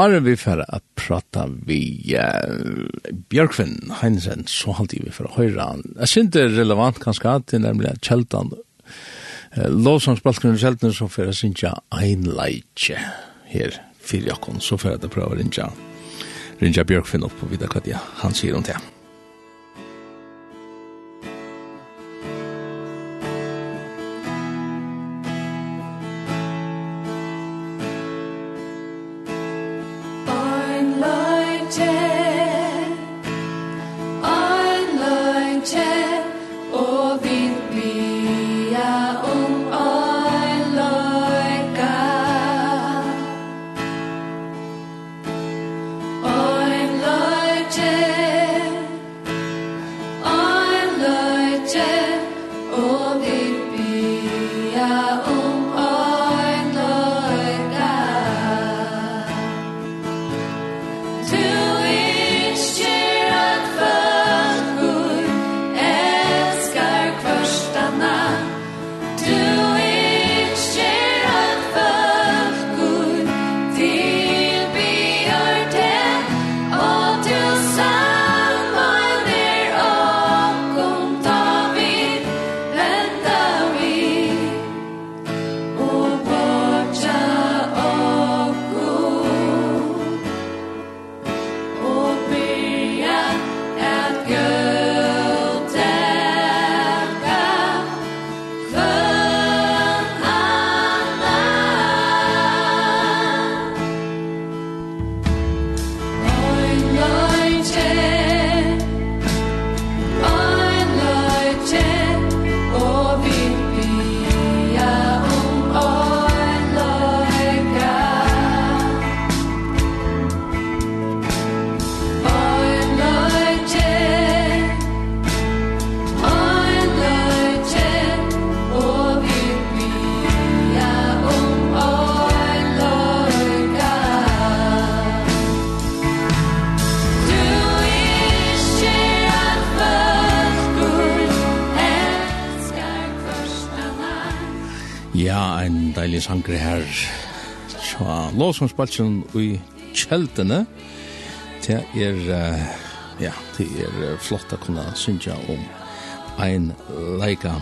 Are vi för å prata vi uh, Björkvin Heinesen, så halte vi for å høre han. Jeg synes det er relevant kanskje at det nämligen Cheltan. Uh, lovsangspalskene kjeltan så som för synes jeg ein leitje her fyrir jag kon så för att pröva rinja. Rinja Björkvin upp og vidare hva han sier om det. sankre her tja, lovsomspalsen i kjeldene. Det er ja, det er flott å kunne synja om ein leika.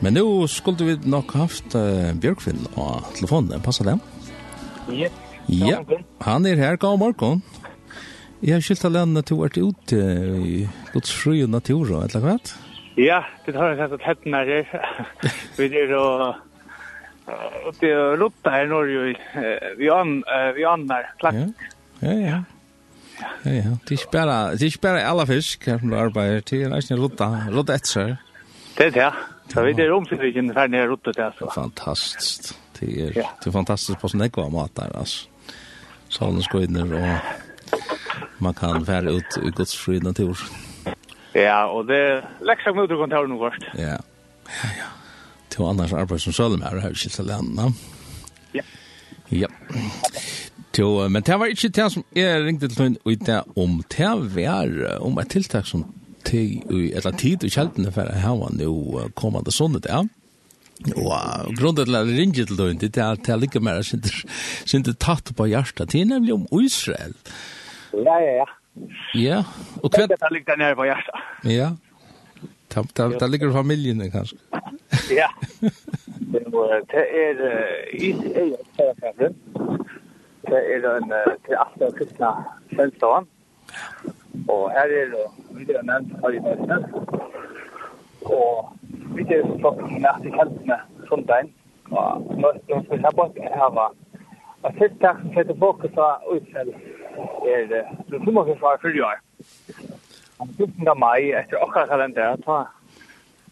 Men nu skulle vi nok haft uh, Bjørkvinn og telefonen, passer det? Ja, ja han er her, god morgen Jeg har skilt alene til å vært ute i godsfrøy og natur, eller hva? Ja, det har jeg sett at hettene er her. Vi er og uppe i Rotta här i Norge vi an vi annar klack. Ja ja. Ja ja, det spelar det spelar alla fisk som arbetar till nästan Rotta. Rotta ett så. Det ja. Så vi det omsviken här nere Rotta där så. Fantastiskt. Det är det är fantastiskt på sån ekva mat där alltså. Solen ska in och man kan färra ut i Guds fri natur. Ja, och det läxar mot kontoret nu först. Ja til annars arbeid som sølum her, her skilt alene. Ja. Ja. Jo, men det var ikke det som jeg ringte til noen ut det om det var om et tiltak som til, eller tid og kjeltene for å ha nå kommande sånne det. Og grunnen til at jeg ringer til noen, det er at jeg ligger mer sin det tatt på hjertet. Det er nemlig om Israel. Ja, ja, ja. Ja, og hva... Det ligger nær på hjertet. Ja, det ligger familien kanskje. Ja. Det er i ei kjærkassen. Det er en til alt aften kristna svenstavan. Og her er det videre nevnt her i Nøsten. Og vi er klokken nært i kjentene sundagen. Og nå skal Nøsten for sabbat her var Og tiltak som heter fokus av utsel er det som må kommer fra fyrre år. 15. mai etter akkurat kalender, ta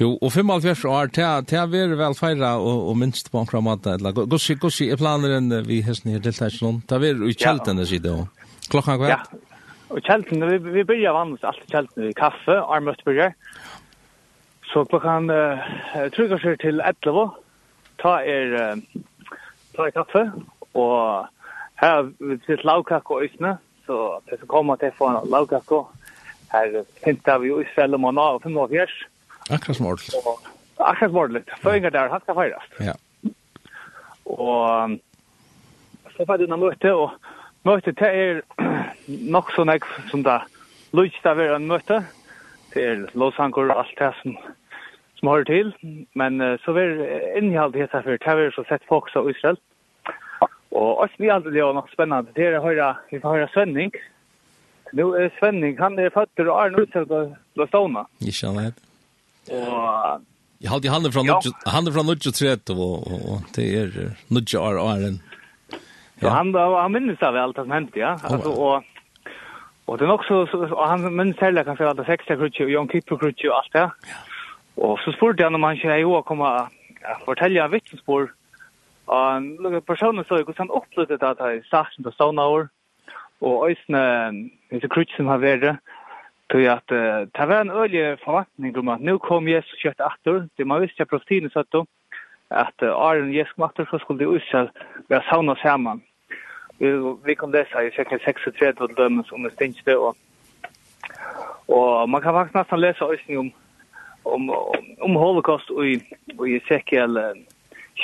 Jo, og 55 år, det er vært vel feira og, og minst på omkring måte. Gossi, gossi, er planer enn vi hesten her deltar ikke noen? Det er vært i kjeltene side, og klokka hva? Ja, og kjeltene, vi, vi begynner vanligvis alltid kjeltene i kaffe, armøstbyrger. Så klokkan uh, trygger seg til 11, ta er, uh, ta er kaffe, og her har vi sitt lavkakk og øsne, så det som kommer til å få en lavkakk, her finner vi jo i Svellemåna og 5 år Akkurat som ordentligt. Akkurat som ordentligt. Föringar där, han skal fejras. Ja. Och så var det noen møte, og møte det er nok så näck som det lust där en møte. Det er låsanker og alt det som som hører til. Men så är innehållet det her, for det har så sett folk så Israel. Och oss vi alltid gör nok spennende. Det er å høre, vi får høre Svenning. Nå er Svenning, han är fötter och Arne utsatt och Blåståna. Ikke känner det. Og Jag hade handen från Nudge, handen från Nudge 30 och och det är Nudge en. Ja, han han minns av väl allt som hände, ja. Alltså och och det är också så han minns heller kanske att det sexta krutje och Jon Kipper krutje och allt det. Ja. Och så spurte han om han skulle ju komma att fortälja vittnesbörd. Och några personer så gick han upplevde att han satt på Stonehour och ösnen, det krutje som har varit Tog at uh, det var en øyelig forventning om at nå kom Jesus kjøtt atter. Det man visste av profetien satt då, at uh, Arjen Jesus kom atter, så skulle de Israel være savnet sammen. Vi vi kom lese i cirka 36 og dømmes om det stingste. Og, og man kan faktisk nesten lese øyning om, om, om, om holocaust i, i cirka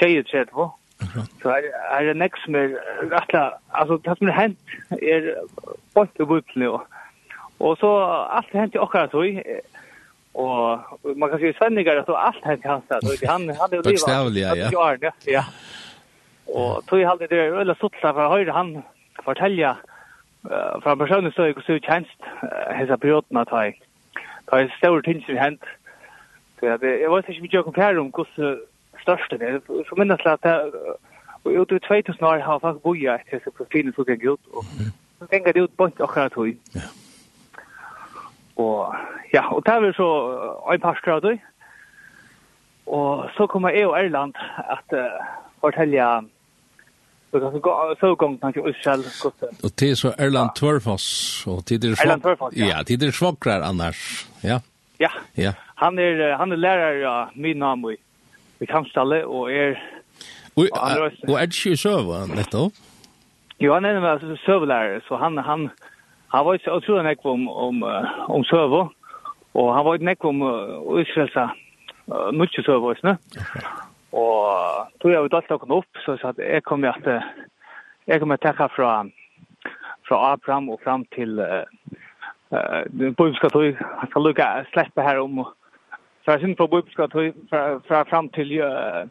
23, Så er, er det nek som er rettelig, altså det som er hent er bort i bøtlen og Og så alt hent hände okkar tog. Og man kan ju svänniga så allt hände hans där. Så han hade jo livet. Bokstavligen ja. Ja. ja. Og tog hade det eller sutsa för höra han fortelja eh från personen så jag så tjänst hesa perioden att ha. Det är stor tinsen hänt. Så Jeg vet ikke mye jag kompare om hur største det är. Så minnas att Och ut i 2000 år har jag faktisk boet etter profilene som gikk ut, og så tenker jeg det ut på akkurat høy. Ja. Og ja, og det var så uh, en par du. Og så kommer jeg og Erland at uh, fortelle så gongt han til Israel. Og til så Erland Tvørfoss. Og det er Erland Tvørfoss, ja. Ja, det er svakrar annars. Ja. Ja. ja. Han er, han er lærer av min namo i, i Kamstalle, og er... Og, og er det ikke i søva, nettopp? Jo, han er en søvlærer, så han, han, Han var så otroligt näck om om om server og han var näck om Israelsa mycket servers ne. tog jeg jag då tog opp så jeg sa at jeg kommer att jeg kommer att ta fra fra Abraham og fram till uh, den Bibelska tog. Jag skal lukke slippe her om för sin på Bibelska tog fra, fra fram til uh,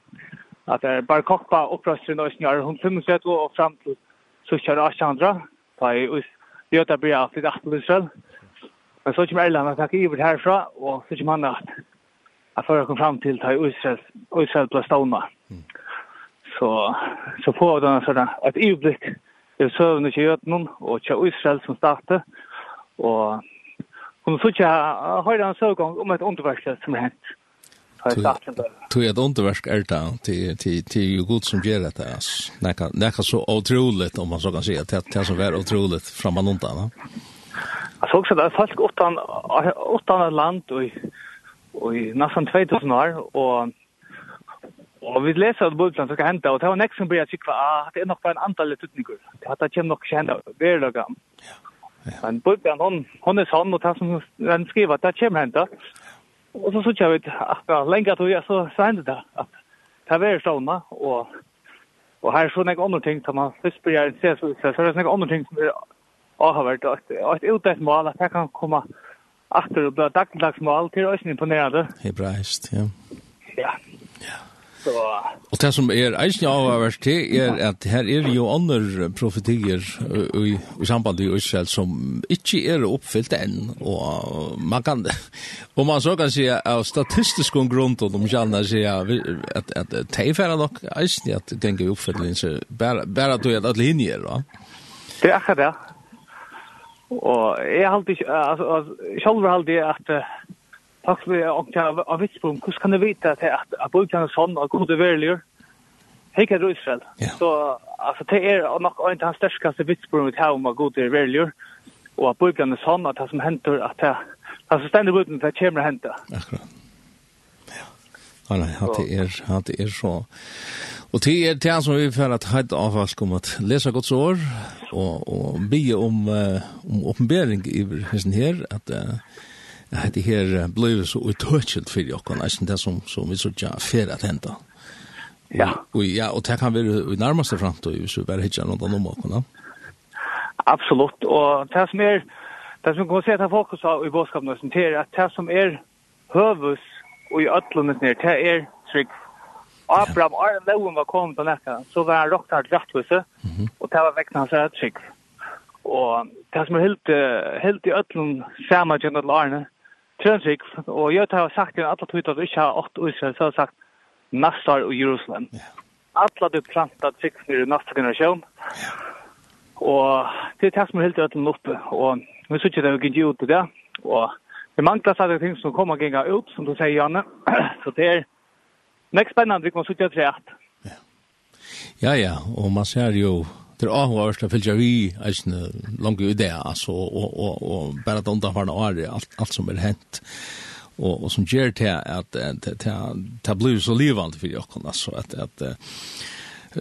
at det er bare är Barkokpa uppröstren och snarare hon 75 og fram til så kör Ashandra da jeg Göta blir alltid aften Israel. Men så kommer Erland att tacka över herfra, og så kommer han att att föra kom fram till ta Israel Israel på stående. Så så får den sånn et överblick i søvn och Götland og till Israel som startade och Hon så jag har en sågång om ett underverklighet som hänt. Tog et underverk er det till till till ju god som ger det alltså. Näka näka så otroligt om man så kan säga at det som är otroligt framan undan va. Alltså det där folk utan utan land och och nästan 2000 år och Og vi leser at Bultland skal hente, og det var nek som blir at ah, det er nok bare en antall utnykker. Det har det nok ikke hente, det er det Men Bultland, hon, hon er sånn, og det som han skriver, det kommer hente. Og så så jag vet att ja, länge att jag så så hände det att ta vara såna och och här så några andra ting som man först börjar se så så det några andra ting som jag har varit et, et utdelt mål att kan komma åter og bli dagligdags mål till oss det. Hebraist, ja. Og det som er eisen av avverst til er at her er jo andre profetier i, i samband med Israel som ikke er oppfyllt enn, og man kan, og man så kan si av statistisk grunn til de kjallene si at, at, at teifere nok eisen at genge oppfyllelse, bare, bare at du er at linjer, va? Det er akkurat det. Og jeg halte ikke, altså, selv halte jeg at Takk Faktisk jeg åkne av vitspunkt, hvordan kan du vite at at bruker er sånn og gode verlier? Hei kan du Israel. Så altså, det er nok en av hans største vitspunkt vi tar om og gode verlier. Og at bruker er sånn at det som henter, at det er så stendig uten det kommer å hente. Akkurat. Ja, Ja, nei, at det er, at det er så. Og det er det som vi får at heit av om at lesa Guds år og, og bygge om, uh, om oppenbering i hessen her, at uh, at det her blir så utøtjelt for dere, nesten det som, som vi så ikke fer at hente. Ja. Og, ja, og det kan være i nærmeste fremtid, hvis vi bare hittar noen om åkken. Absolutt, og det som er, det som kan se til fokus av i bådskapen det er at det som er høves og i ødlundet nere, det er trygg. Abraham, ja. Arne Loven var kommet til nekka, så var han råkna retthuset, mm -hmm. og det var vekkene hans er trygg. Og det som er helt, helt i ødlundet, samme gjennom til Arne, Trønsvik, og jeg har sagt til alle tog at vi ikke har åtte Israel, så har jeg sagt Nassar og Jerusalem. Ja. Alla du plantat sikkerne i neste generasjon, ja. og det er det som er helt rett og oppe, og vi synes ikke det er ikke ut til det, og vi mangler særlig ting som kommer gjenga ut, som du sier, Janne, så det er nekst spennende, vi kommer det rett. Ja, ja, og man ser jo det har hon varit fyllt vi alltså långt ut det alltså och och och bara att undan från år allt allt som är hänt och och som ger till att ta blues så levande för jag kan alltså att att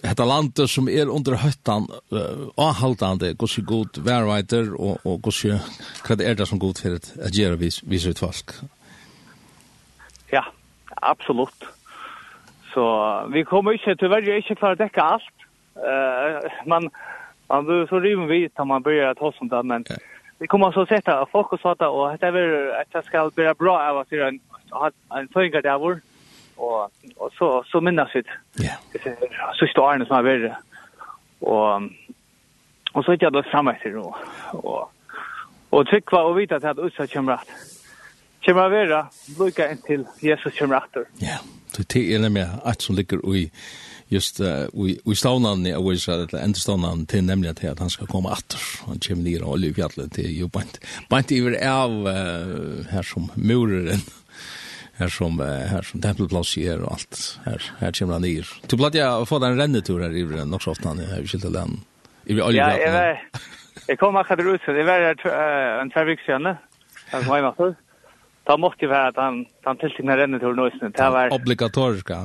Hetta landet som er under høttan uh, avhaldande, gossi god værveiter og, og går hva vad er det som god for at gjøre vis, vis ut folk? Ja, absolutt. Så vi kommer ikke, tyverre ikke klare å dekke alt, Uh, man man blir så riven vid när man börjar ta sånt där men yeah. vi kommer så sätta folk och det och det är att det ska bli bra av att det en en fänga där var och och så så minnas det. Ja. Så står Arne som har varit Och och så jag då samma till då. Och och tycker och vita att utsa kommer att Kommer vara lucka in till Jesus kommer att. Ja. Det är nämligen att som ligger i just vi vi stavnan i vi sa det enda stavnan till nämligen till att han ska komma åter han kommer ner och oljefjallet till ju bant bant över av här som muren här som här som tempelplats är och allt. Här här kommer han ner du platt jag få den rennetur här i den också ofta när vi skulle den i oljefjallet Ja, jag kom akkurat ut, det var en tvärviksjönne, altså var masse ta måste vi att han han till sina renner till Norsen. Det var obligatoriska.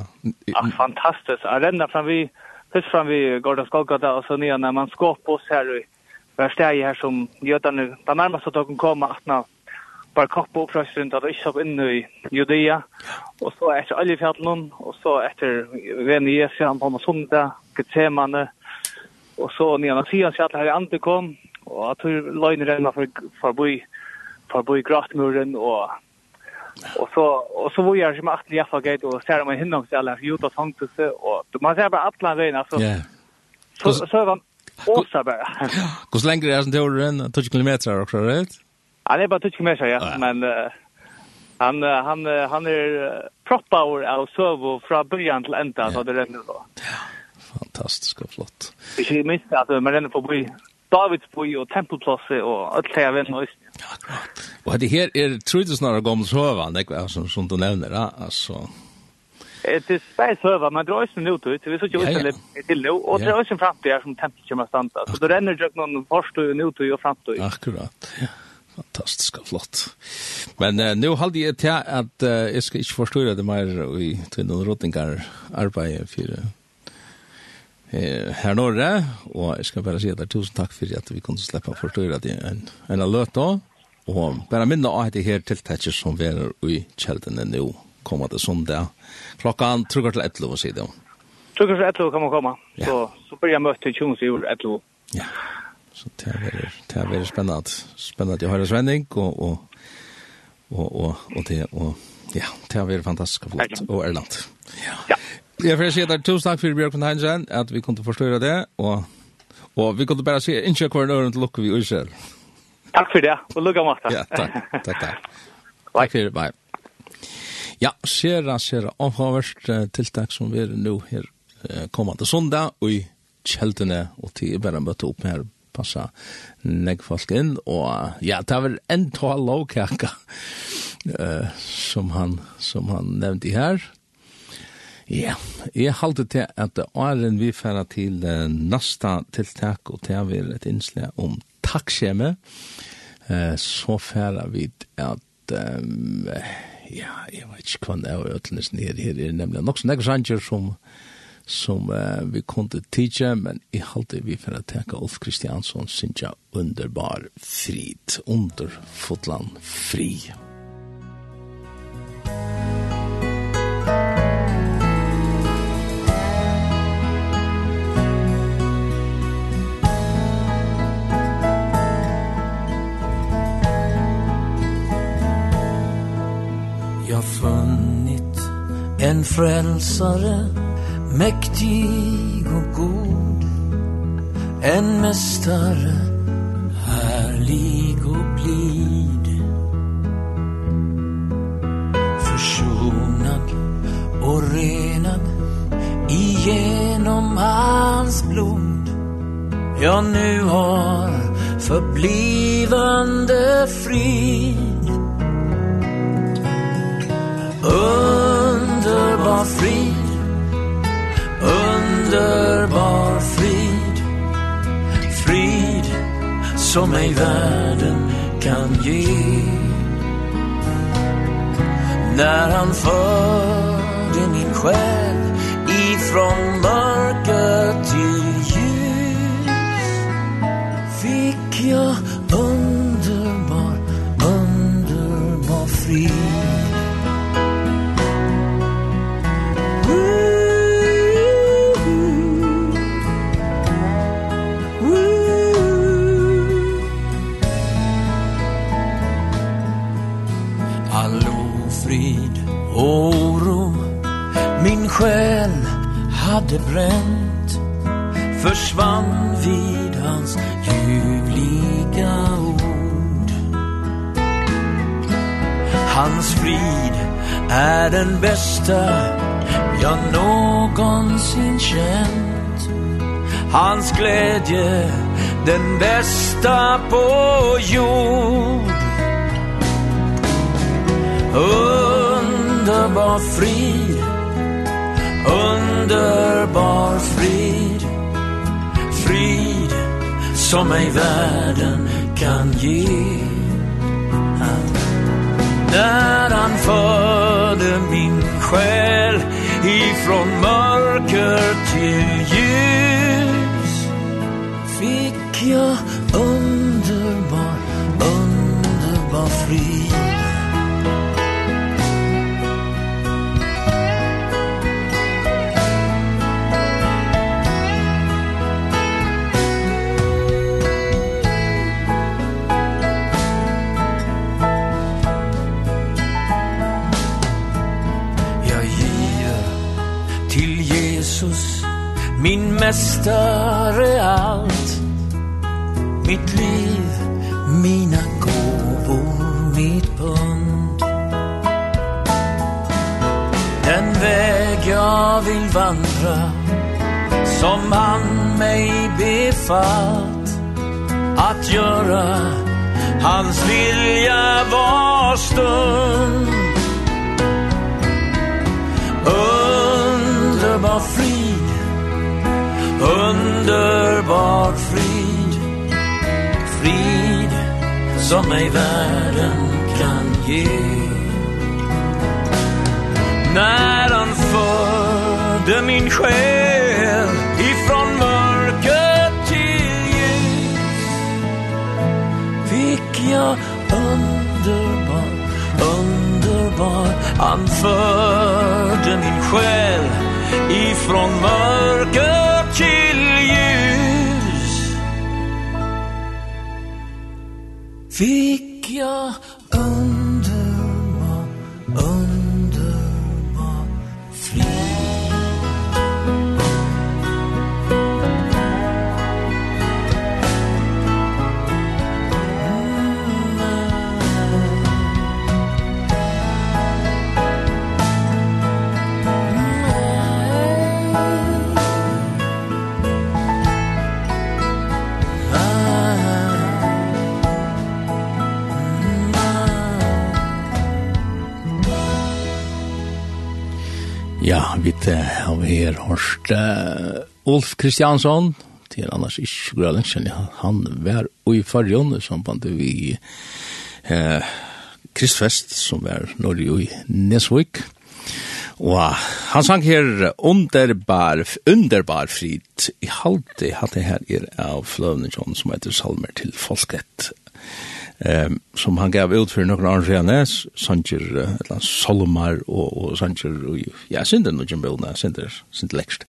Ja, fantastiskt. Jag renner fram vi först fram vi går Gordon Skolgata och så ner när man skår på oss här i värsteg här som göta nu. Ta närmast att de kommer att nå bara kappa upp från runt att inte upp inne i Judea. Och så efter Oljefjällen och så efter han på med Masunda, Getsemane och så ner när Sion själv här i Antikom och att hur löjner den för förbi förbi Gratmuren och Och så och så var jag som att jag gate och så man hinner också alla gjort och sånt och man ser bara alla vägen alltså. Ja. Så så var Åsa bara. Hur länge är det sen till den 10 km också, rätt? Ja, det är bara 10 km ja, men han han han är proppa år av servo från början till ända så det renner då. Ja. Fantastiskt och flott. Vi minns at man renner på Davidsboj och Tempelplatsen och alt det jeg vet nå. Ja, klart. Og det her er trodde snarare gamla sövan, det som som du nevner, ja, altså. Det er spes space men det er også nu ut, vi så ju till til nå, og det är ju fram till som tempel kommer stanna. Så det renner jo någon först och nu till och fram. Akkurat. Ja. Fantastisk og flott. Men uh, nå halde jeg til at uh, jeg skal ikke forstå det mer i Tvinnon Rottingar arbete för eh här norra och jag ska bara säga där tusen takk for at vi kunne slippe å forstå det en en låt då. Og bare minne av det her tiltaket som vi er i kjeldene nå, kommer til sondag. Klokkan trukker til 11, sier du. Trukker til 11 kan man komme. Ja. Så, så blir jeg møtt til 20 i 11. Ja, så det er, det er spennende. Spennende å høre Svenning, og, og, og, og, og det, og ja, det er fantastisk flott. Og Erland. Ja. ja. Jeg får si at tusen takk for von Heinzen at vi kunne forstøre det, og, og vi kunne bare si, ikke hver nøren til lukke vi uiser. Ja. Takk for det, og lukka Marta. Ja, takk, takk, takk. takk for det, bye. Ja, sjera, sjera, omhavert tiltak som vi er nå her kommande sondag, og i kjeldene, og til bare møte opp her, passa negg folk inn, og ja, det var en tal lovkaka, som han, som han nevnte her, Ja, jeg halte til at åren vi færa til uh, nasta tiltak og til å et innslag om takkskjeme, eh, så færa vi at um, ja, jeg vet ikke hva det er, og ødelnes nere her er nemlig nok sånne sanger som som uh, vi kunne tidsje, men i halte vi for å teke Ulf Kristiansson, synes jeg, underbar frit, under fotland fri. Underbar fri. Min frälsare Mäktig och god. En mästare Härlig och blid. Försonad och renad Igenom hans blod. Jag nu har förblivande frid. Oh frid. Underbar frid. Frid som ej världen kan ge När han förde min själ Ifrån mörker till ljus Fick jag bästa jag någonsin känt. Hans glädje den bästa på jord. Underbar frid Underbar frid. Frid som ej världen kan ge. Amen när han förde min själ ifrån mörker till ljus fick jag upp är större allt Mitt liv, mina gåvor, mitt pund. Den väg jag vill vandra Som han mig befallt. Att göra hans vilja var stund. underbar frid. Frid som ej världen kan ge När han förde min själ ifrån mörker till ljus Fick jag underbar, underbar. Han förde min själ ifrån mörker Fick jag Ja, vi har her hørt uh, Ulf Kristiansson, til annars ikke grølen, lenge, jeg. Han var i fargen i samband vi eh, Kristfest, som var når i Nesvik. Og han sang her underbar, underbar frit. I halte halte her er av Fløvne John, som heter Salmer til Folket eh, som han gav ut for noen år siden, Sanger, eller Solomar, og, og Sanger, ja, synder noen bøyne, synder, synder Lekst.